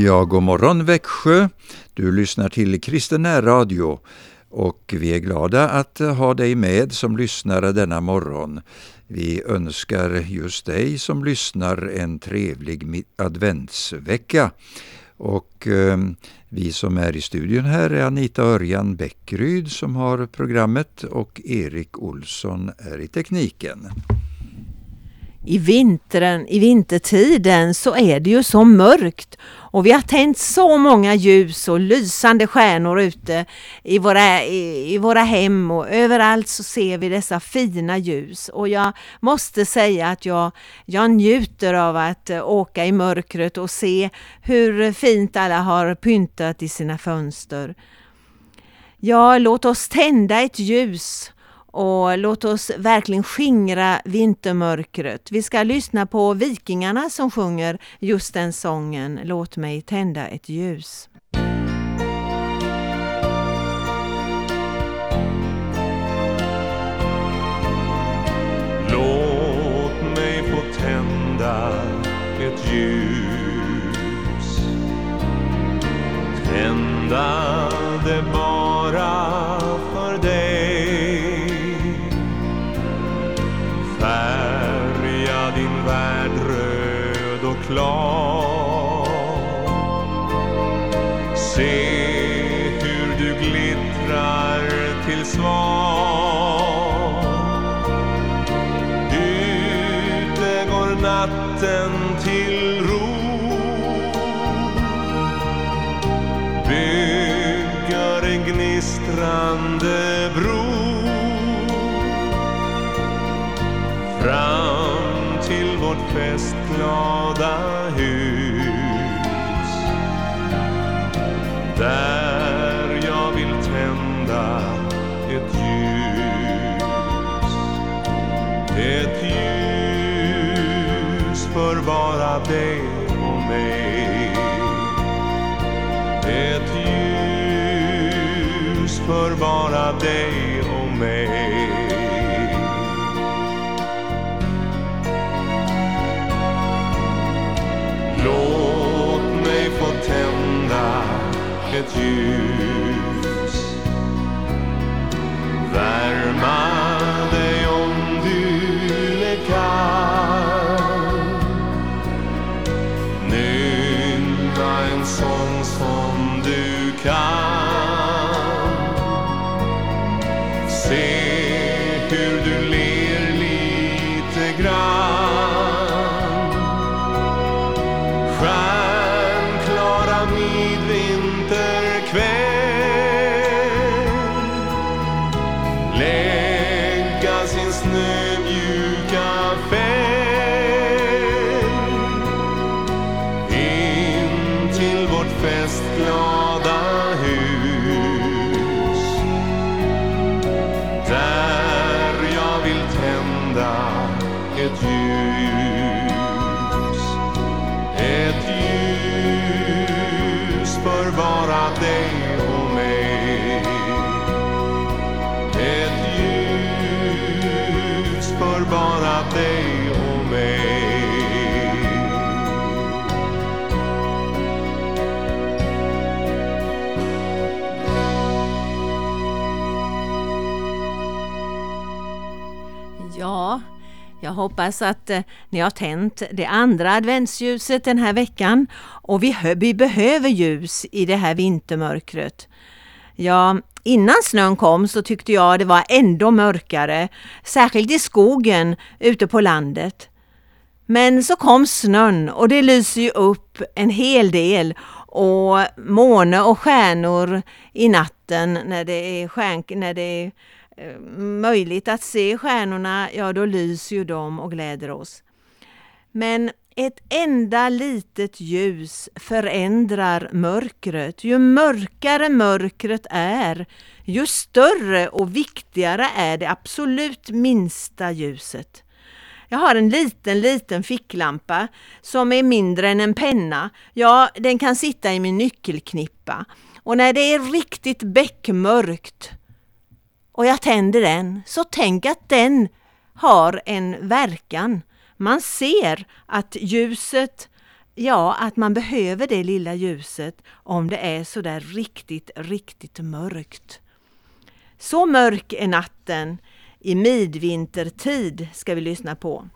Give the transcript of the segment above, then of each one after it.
Ja, god morgon Växjö. Du lyssnar till Kristen radio och vi är glada att ha dig med som lyssnare denna morgon. Vi önskar just dig som lyssnar en trevlig adventsvecka. Och eh, vi som är i studion här är Anita Örjan Bäckryd som har programmet och Erik Olsson är i tekniken i vintern, i vintertiden så är det ju så mörkt. Och vi har tänt så många ljus och lysande stjärnor ute i våra, i, i, våra hem. Och överallt så ser vi dessa fina ljus. Och jag måste säga att jag, jag njuter av att eh, åka i mörkret och se hur fint alla har pyntat i sina fönster. Ja, låt oss tända ett ljus och låt oss verkligen skingra vintermörkret. Vi ska lyssna på Vikingarna som sjunger just den sången Låt mig tända ett ljus. Låt mig få tända ett ljus Tända dag Ute går natten dig och mig. Ett ljus för bara dig och mig. Låt mig få tända ett ljus. för bara dig. Jag hoppas att eh, ni har tänt det andra adventsljuset den här veckan och vi, vi behöver ljus i det här vintermörkret. Ja, innan snön kom så tyckte jag det var ändå mörkare, särskilt i skogen ute på landet. Men så kom snön och det lyser ju upp en hel del och måne och stjärnor i natten när det är, stjärn, när det är Eh, möjligt att se stjärnorna, ja då lyser ju de och gläder oss. Men ett enda litet ljus förändrar mörkret. Ju mörkare mörkret är, ju större och viktigare är det absolut minsta ljuset. Jag har en liten, liten ficklampa som är mindre än en penna. Ja, den kan sitta i min nyckelknippa. Och när det är riktigt bäckmörkt och jag tänder den, så tänk att den har en verkan. Man ser att ljuset ja, att man behöver det lilla ljuset om det är så där riktigt, riktigt mörkt. Så mörk är natten i midvintertid ska vi lyssna på.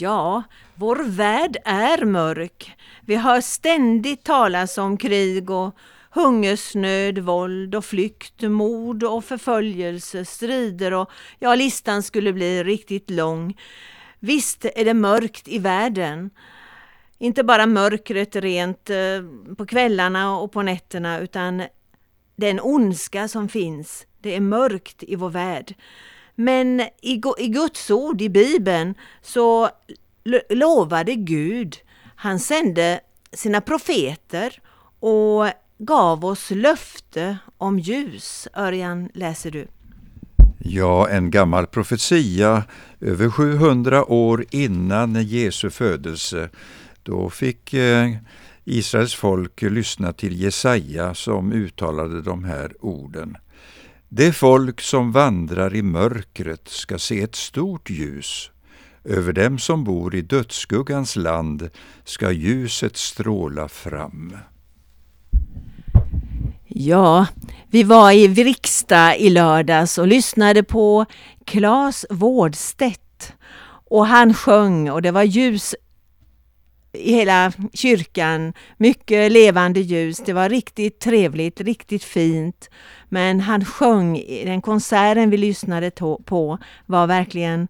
Ja, vår värld är mörk. Vi hör ständigt talas om krig och hungersnöd, våld och flykt, mord och förföljelse, strider och ja, listan skulle bli riktigt lång. Visst är det mörkt i världen. Inte bara mörkret rent eh, på kvällarna och på nätterna utan den ondska som finns. Det är mörkt i vår värld. Men i, i Guds ord, i Bibeln, så lovade Gud, han sände sina profeter och gav oss löfte om ljus. Örjan, läser du? Ja, en gammal profetia över 700 år innan Jesu födelse. Då fick eh, Israels folk lyssna till Jesaja som uttalade de här orden. Det folk som vandrar i mörkret ska se ett stort ljus. Över dem som bor i dödsskuggans land ska ljuset stråla fram. Ja, vi var i Vriksta i lördags och lyssnade på Claes Vårdstedt. Och han sjöng och det var ljus i hela kyrkan, mycket levande ljus. Det var riktigt trevligt, riktigt fint. Men han sjöng, den konserten vi lyssnade på var verkligen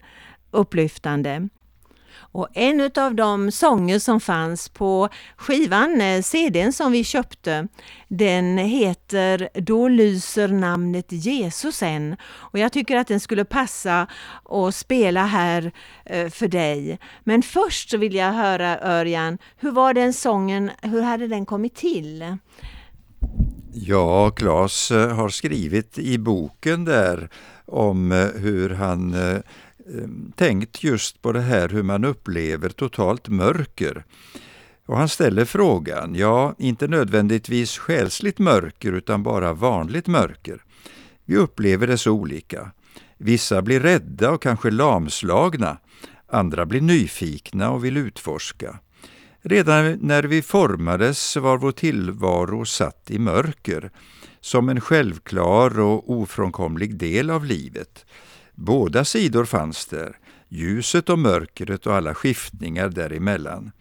upplyftande. Och en av de sånger som fanns på skivan, eh, CDn som vi köpte, den heter Då lyser namnet Jesus än. Och jag tycker att den skulle passa att spela här eh, för dig. Men först så vill jag höra Örjan, hur var den sången, hur hade den kommit till? Ja, Claes eh, har skrivit i boken där om eh, hur han eh, tänkt just på det här hur man upplever totalt mörker. Och han ställer frågan, ja, inte nödvändigtvis själsligt mörker utan bara vanligt mörker. Vi upplever det så olika. Vissa blir rädda och kanske lamslagna, andra blir nyfikna och vill utforska. Redan när vi formades var vår tillvaro satt i mörker, som en självklar och ofrånkomlig del av livet. Båda sidor fanns där, ljuset och mörkret och alla skiftningar däremellan.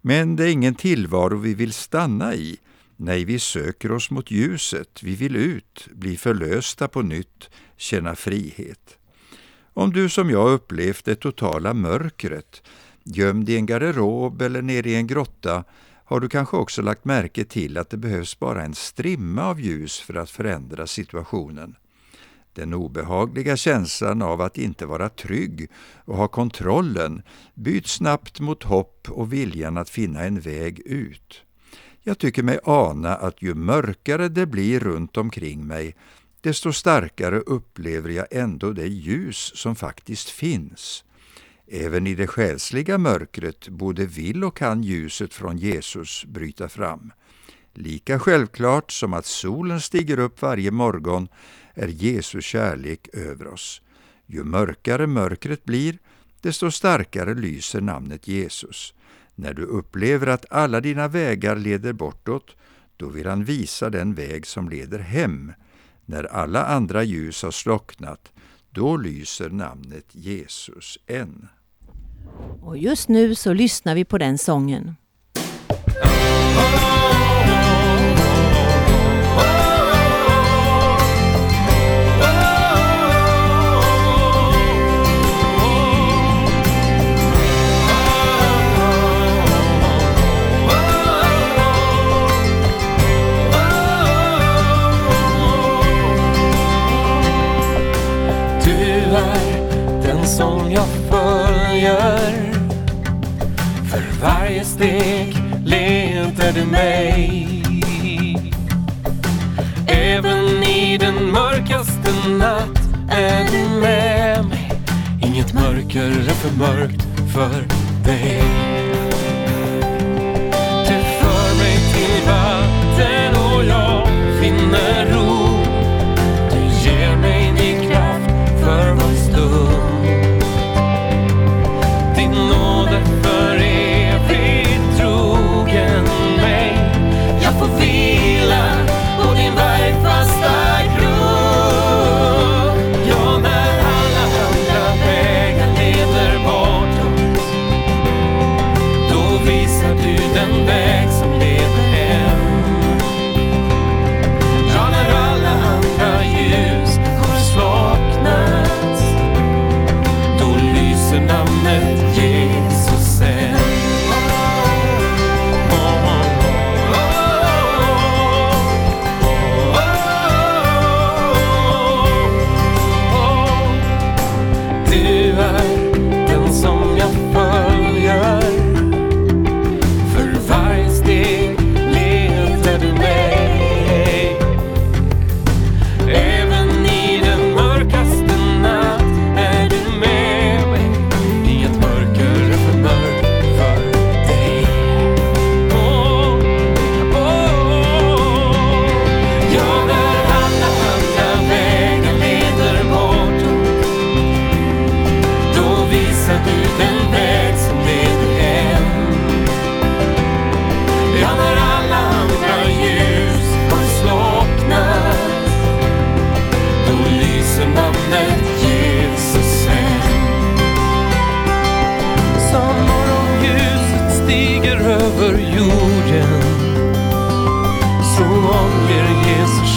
Men det är ingen tillvaro vi vill stanna i. Nej, vi söker oss mot ljuset, vi vill ut, bli förlösta på nytt, känna frihet. Om du som jag upplevt det totala mörkret, gömd i en garderob eller nere i en grotta, har du kanske också lagt märke till att det behövs bara en strimma av ljus för att förändra situationen. Den obehagliga känslan av att inte vara trygg och ha kontrollen byts snabbt mot hopp och viljan att finna en väg ut. Jag tycker mig ana att ju mörkare det blir runt omkring mig, desto starkare upplever jag ändå det ljus som faktiskt finns. Även i det själsliga mörkret både vill och kan ljuset från Jesus bryta fram. Lika självklart som att solen stiger upp varje morgon är Jesu kärlek över oss. Ju mörkare mörkret blir, desto starkare lyser namnet Jesus. När du upplever att alla dina vägar leder bortåt, då vill han visa den väg som leder hem. När alla andra ljus har slocknat, då lyser namnet Jesus än. Och just nu så lyssnar vi på den sången. Du är den som jag för gör. För varje steg letar du mig. Även i den mörkaste natt är du med mig. Inget mörker är för mörkt för dig.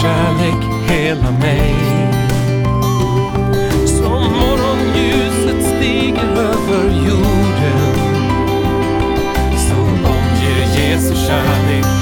Kärlek hela mig. Som morgonljuset stiger över jorden. Så omger Jesu kärlek.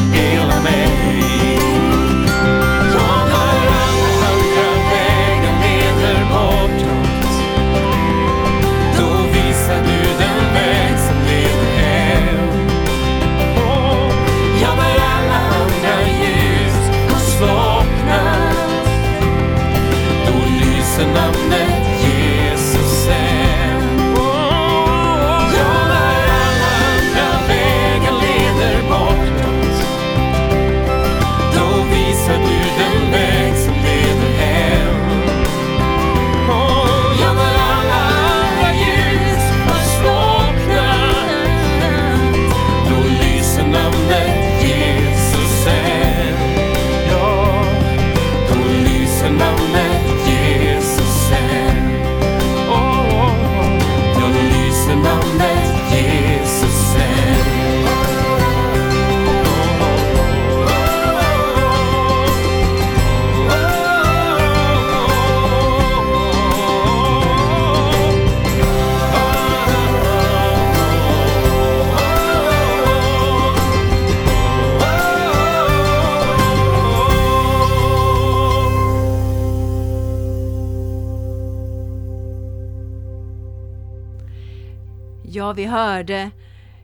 Ja, vi hörde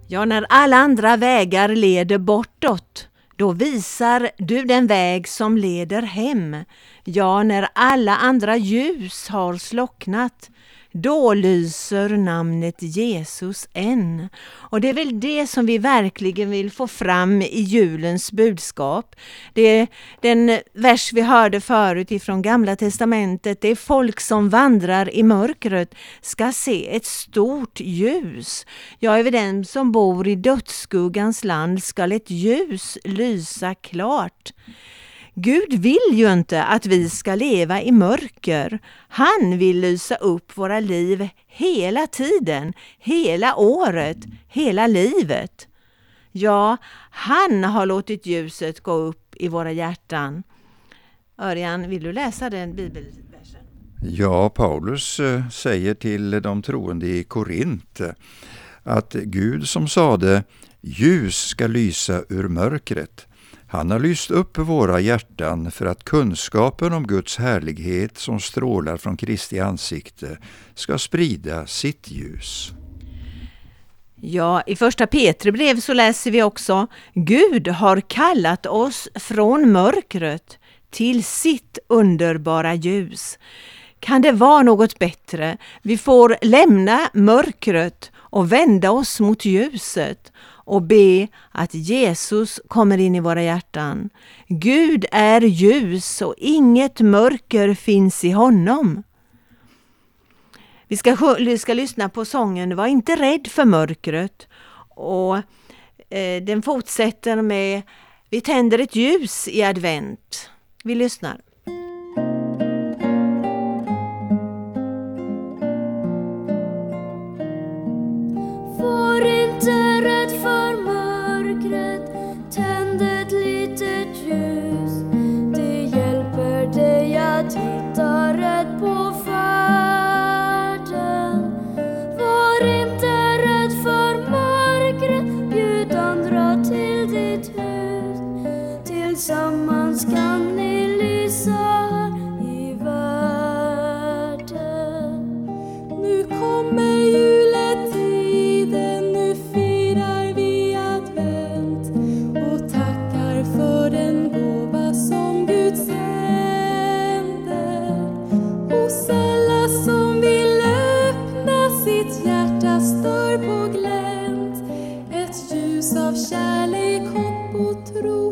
Ja, när alla andra vägar leder bortåt, då visar du den väg som leder hem. Ja, när alla andra ljus har slocknat, då lyser namnet Jesus än. Och det är väl det som vi verkligen vill få fram i julens budskap. Det är den vers vi hörde förut ifrån Gamla Testamentet, det är folk som vandrar i mörkret ska se ett stort ljus. Ja, över den som bor i dödsskuggans land skall ett ljus lysa klart. Gud vill ju inte att vi ska leva i mörker. Han vill lysa upp våra liv hela tiden, hela året, hela livet. Ja, han har låtit ljuset gå upp i våra hjärtan. Örjan, vill du läsa den bibelversen? Ja, Paulus eh, säger till de troende i Korint eh, att Gud som sade ljus ska lysa ur mörkret han har lyst upp våra hjärtan för att kunskapen om Guds härlighet som strålar från Kristi ansikte ska sprida sitt ljus. Ja, i första Petri brev så läser vi också Gud har kallat oss från mörkret till sitt underbara ljus. Kan det vara något bättre? Vi får lämna mörkret och vända oss mot ljuset och be att Jesus kommer in i våra hjärtan. Gud är ljus och inget mörker finns i honom. Vi ska, vi ska lyssna på sången Var inte rädd för mörkret. Och eh, Den fortsätter med Vi tänder ett ljus i advent. Vi lyssnar. ljus av kärlek, hopp och tro.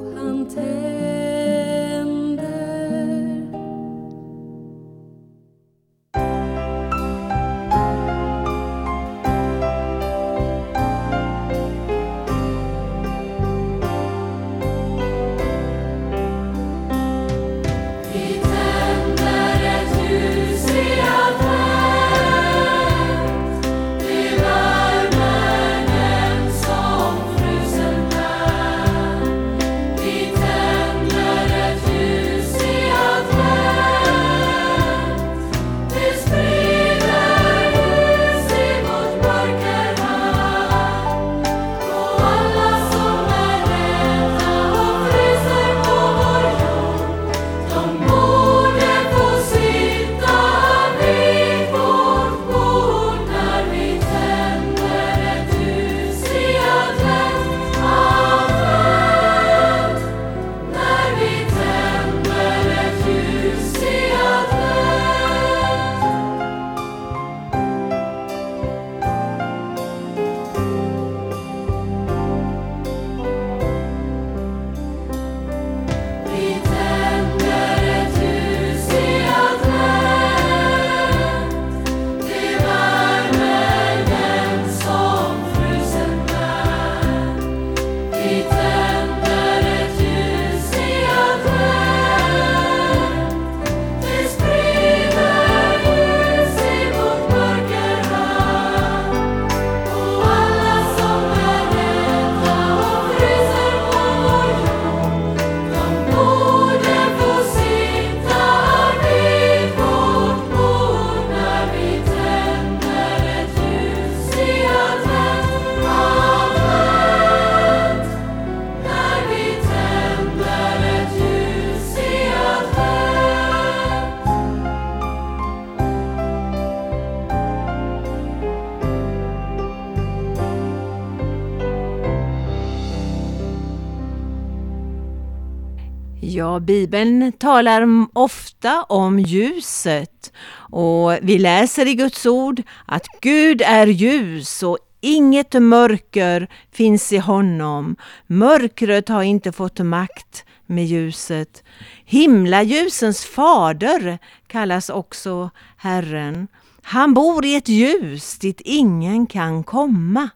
Ja, Bibeln talar ofta om ljuset och vi läser i Guds ord att Gud är ljus och inget mörker finns i honom. Mörkret har inte fått makt med ljuset. Himlaljusens fader kallas också Herren. Han bor i ett ljus dit ingen kan komma.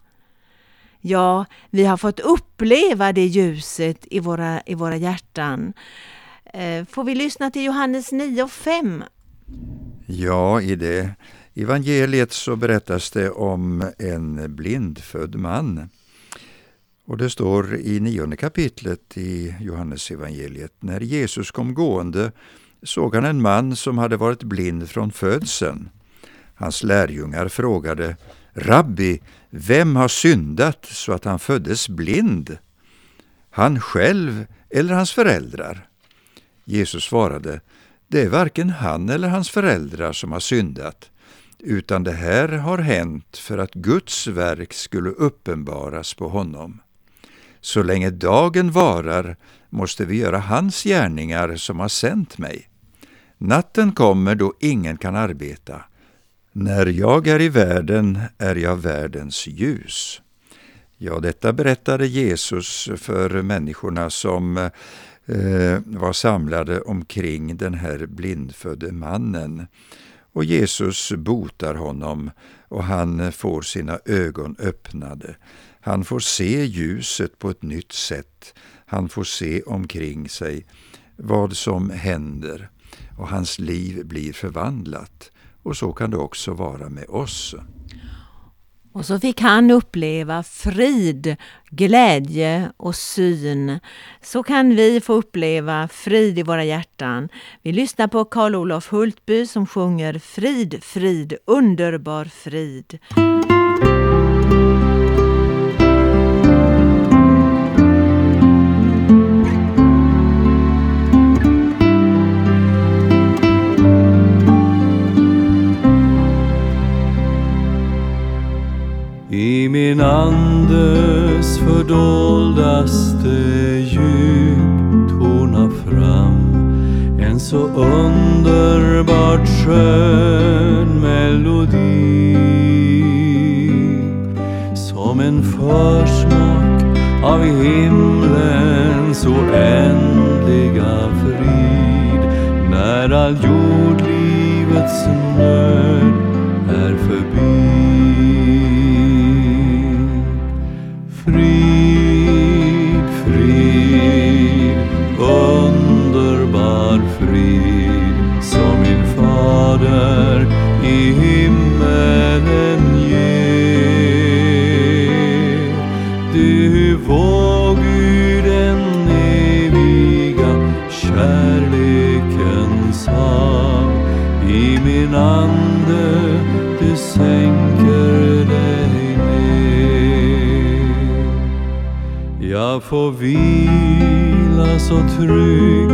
Ja, vi har fått uppleva det ljuset i våra, i våra hjärtan. Eh, får vi lyssna till Johannes 9 och 5? Ja, i det evangeliet så berättas det om en blindfödd man. Och det står i nionde kapitlet i Johannes evangeliet. När Jesus kom gående såg han en man som hade varit blind från födseln. Hans lärjungar frågade Rabbi, vem har syndat så att han föddes blind? Han själv eller hans föräldrar? Jesus svarade, det är varken han eller hans föräldrar som har syndat, utan det här har hänt för att Guds verk skulle uppenbaras på honom. Så länge dagen varar måste vi göra hans gärningar som har sänt mig. Natten kommer då ingen kan arbeta. När jag är i världen är jag världens ljus. Ja, detta berättade Jesus för människorna som eh, var samlade omkring den här blindfödde mannen. Och Jesus botar honom och han får sina ögon öppnade. Han får se ljuset på ett nytt sätt. Han får se omkring sig vad som händer och hans liv blir förvandlat. Och så kan det också vara med oss. Och så fick han uppleva frid, glädje och syn. Så kan vi få uppleva frid i våra hjärtan. Vi lyssnar på Karl Olof Hultby som sjunger Frid, frid, underbar frid. I min andes fördoldaste djup tonar fram en så underbart skön melodi som en försmak av himlens oändliga frid när all jordlivets nöd. Ande du sänker dig ner. Jag får vila så trygg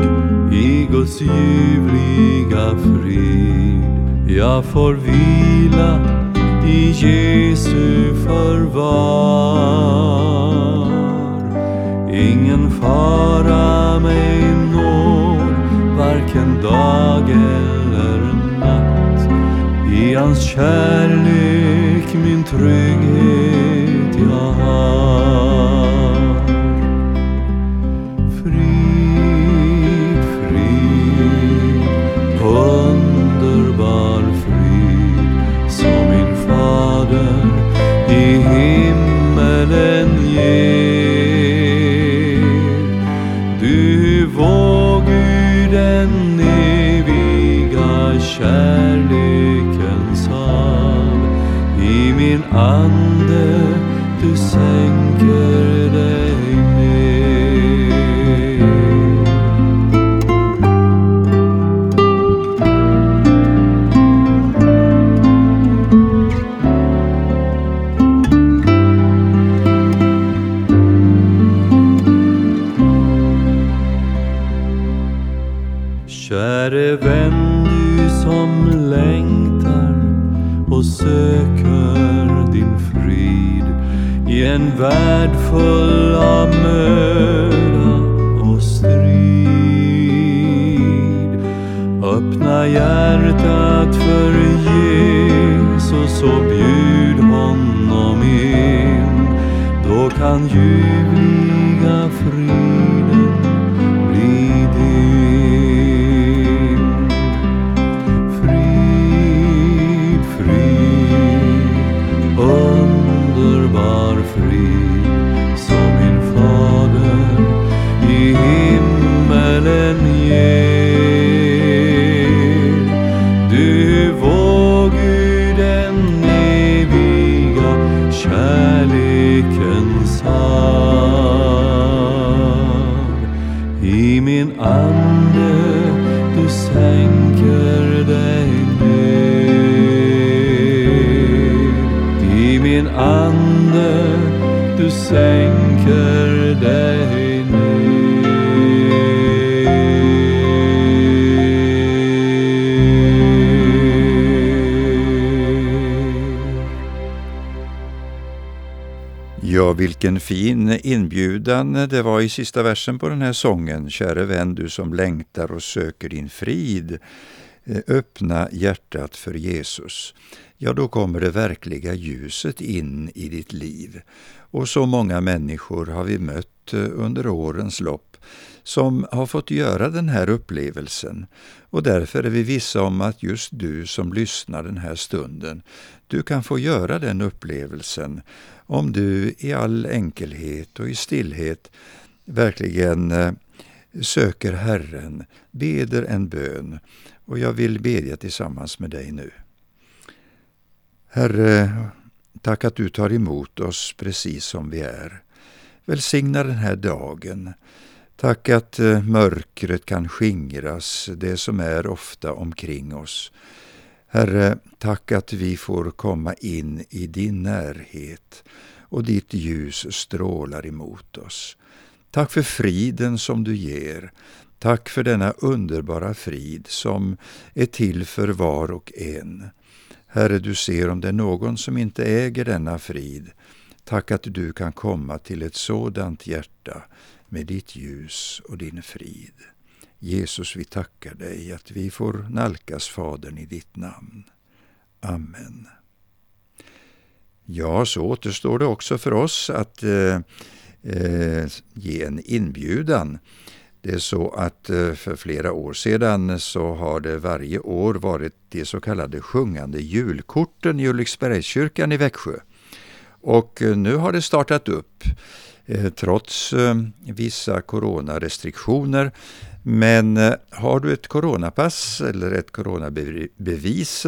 i Guds ljuvliga frid. Jag får vila i Jesu förvar. Ingen fara mig når, varken dag eller hans kärlek min trygghet jag har. Frid, frid, underbar frid som min fader i himmelen ger. Du vår Gud den ande du sänker full av möda och strid. Öppna hjärtat för Jesus och bjud honom in. Då kan ljuvliga frid Ja, vilken fin inbjudan det var i sista versen på den här sången. Käre vän, du som längtar och söker din frid. Eh, öppna hjärtat för Jesus. Ja, då kommer det verkliga ljuset in i ditt liv. Och så många människor har vi mött eh, under årens lopp som har fått göra den här upplevelsen. Och därför är vi vissa om att just du som lyssnar den här stunden, du kan få göra den upplevelsen om du i all enkelhet och i stillhet verkligen eh, söker Herren, beder en bön. Och jag vill bedja tillsammans med dig nu. Herre, tack att du tar emot oss precis som vi är. Välsigna den här dagen. Tack att eh, mörkret kan skingras, det som är ofta omkring oss. Herre, tack att vi får komma in i din närhet och ditt ljus strålar emot oss. Tack för friden som du ger. Tack för denna underbara frid som är till för var och en. Herre, du ser om det är någon som inte äger denna frid. Tack att du kan komma till ett sådant hjärta med ditt ljus och din frid. Jesus, vi tackar dig att vi får nalkas Fadern i ditt namn. Amen. Ja, så återstår det också för oss att eh, eh, ge en inbjudan. Det är så att eh, för flera år sedan så har det varje år varit de så kallade sjungande julkorten i Ulriksbergskyrkan i Växjö. Och eh, nu har det startat upp eh, trots eh, vissa coronarestriktioner. Men eh, har du ett coronapass eller ett coronabevis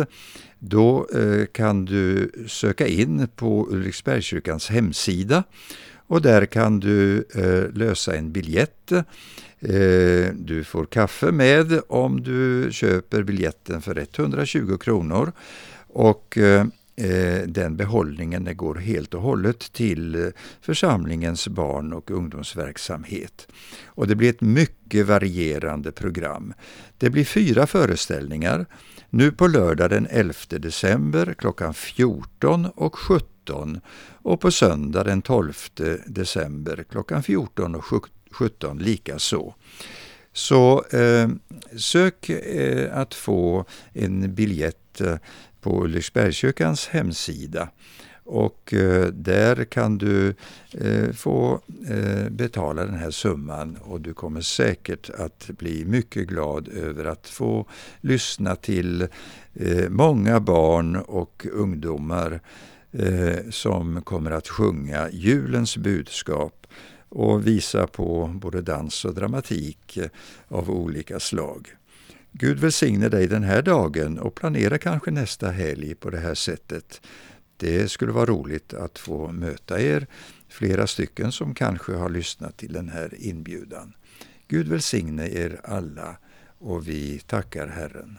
då eh, kan du söka in på Ulriksbergskyrkans hemsida och där kan du eh, lösa en biljett. Du får kaffe med om du köper biljetten för 120 kronor och Eh, den behållningen går helt och hållet till eh, församlingens barn och ungdomsverksamhet. Och det blir ett mycket varierande program. Det blir fyra föreställningar. Nu på lördag den 11 december klockan 14 och 17 och på söndag den 12 december klockan 14 och 17 likaså. Så eh, sök eh, att få en biljett eh, på Ulriksbergskyrkans hemsida och eh, där kan du eh, få eh, betala den här summan och du kommer säkert att bli mycket glad över att få lyssna till eh, många barn och ungdomar eh, som kommer att sjunga julens budskap och visa på både dans och dramatik eh, av olika slag. Gud välsigne dig den här dagen och planera kanske nästa helg på det här sättet. Det skulle vara roligt att få möta er, flera stycken som kanske har lyssnat till den här inbjudan. Gud välsigne er alla och vi tackar Herren.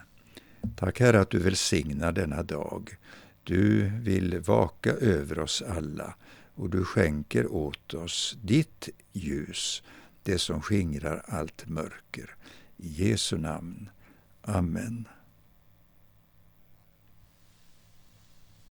Tack Herre att du välsignar denna dag. Du vill vaka över oss alla och du skänker åt oss ditt ljus, det som skingrar allt mörker. I Jesu namn. Amen.